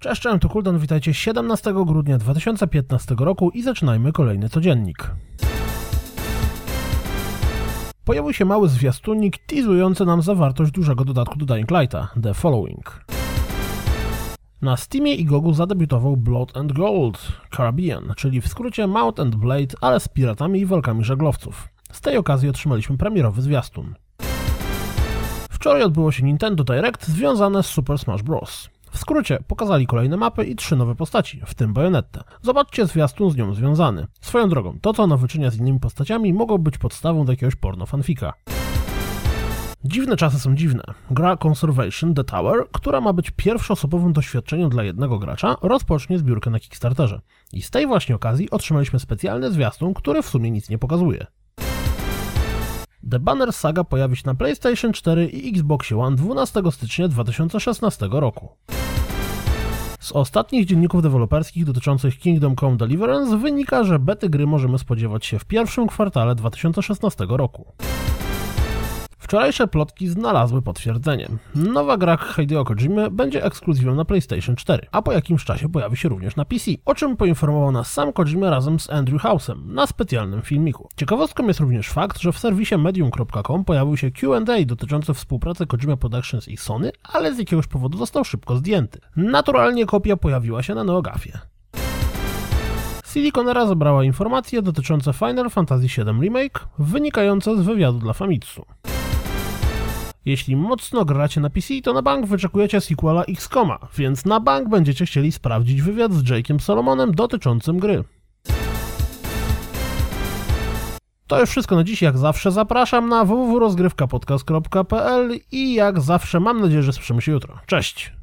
Cześć, cześć, to Kuldan, witajcie 17 grudnia 2015 roku i zaczynajmy kolejny codziennik. Pojawił się mały zwiastunik teasujący nam zawartość dużego dodatku do Dying Lighta, The Following. Na Steamie i Gogu zadebiutował Blood and Gold Caribbean, czyli w skrócie Mount and Blade, ale z piratami i walkami żaglowców. Z tej okazji otrzymaliśmy premierowy zwiastun. Wczoraj odbyło się Nintendo Direct związane z Super Smash Bros. Skrócie, pokazali kolejne mapy i trzy nowe postaci, w tym bajonetę. Zobaczcie zwiastun z nią związany. Swoją drogą, to co ona wyczynia z innymi postaciami mogło być podstawą do jakiegoś porno fanfika. Dziwne czasy są dziwne. Gra Conservation The Tower, która ma być pierwszoosobowym doświadczeniem dla jednego gracza, rozpocznie zbiórkę na Kickstarterze. I z tej właśnie okazji otrzymaliśmy specjalny zwiastun, który w sumie nic nie pokazuje. The Banner Saga pojawi się na PlayStation 4 i Xbox One 12 stycznia 2016 roku. Z ostatnich dzienników deweloperskich dotyczących Kingdom Come Deliverance wynika, że bety gry możemy spodziewać się w pierwszym kwartale 2016 roku. Wczorajsze plotki znalazły potwierdzenie. Nowa gra Hideo Kojimy będzie ekskluzywą na PlayStation 4, a po jakimś czasie pojawi się również na PC, o czym poinformował nas sam Kojima razem z Andrew House'em na specjalnym filmiku. Ciekawostką jest również fakt, że w serwisie medium.com pojawił się Q&A dotyczący współpracy Kojima Productions i Sony, ale z jakiegoś powodu został szybko zdjęty. Naturalnie kopia pojawiła się na Neogafie. Siliconera zebrała informacje dotyczące Final Fantasy VII Remake, wynikające z wywiadu dla Famitsu. Jeśli mocno gracie na PC, to na bank wyczekujecie sequela XCOMa, więc na bank będziecie chcieli sprawdzić wywiad z Jake'em Solomonem dotyczącym gry. To już wszystko na dziś, jak zawsze zapraszam na www.rozgrywkapodcast.pl i jak zawsze mam nadzieję, że słyszymy się jutro. Cześć!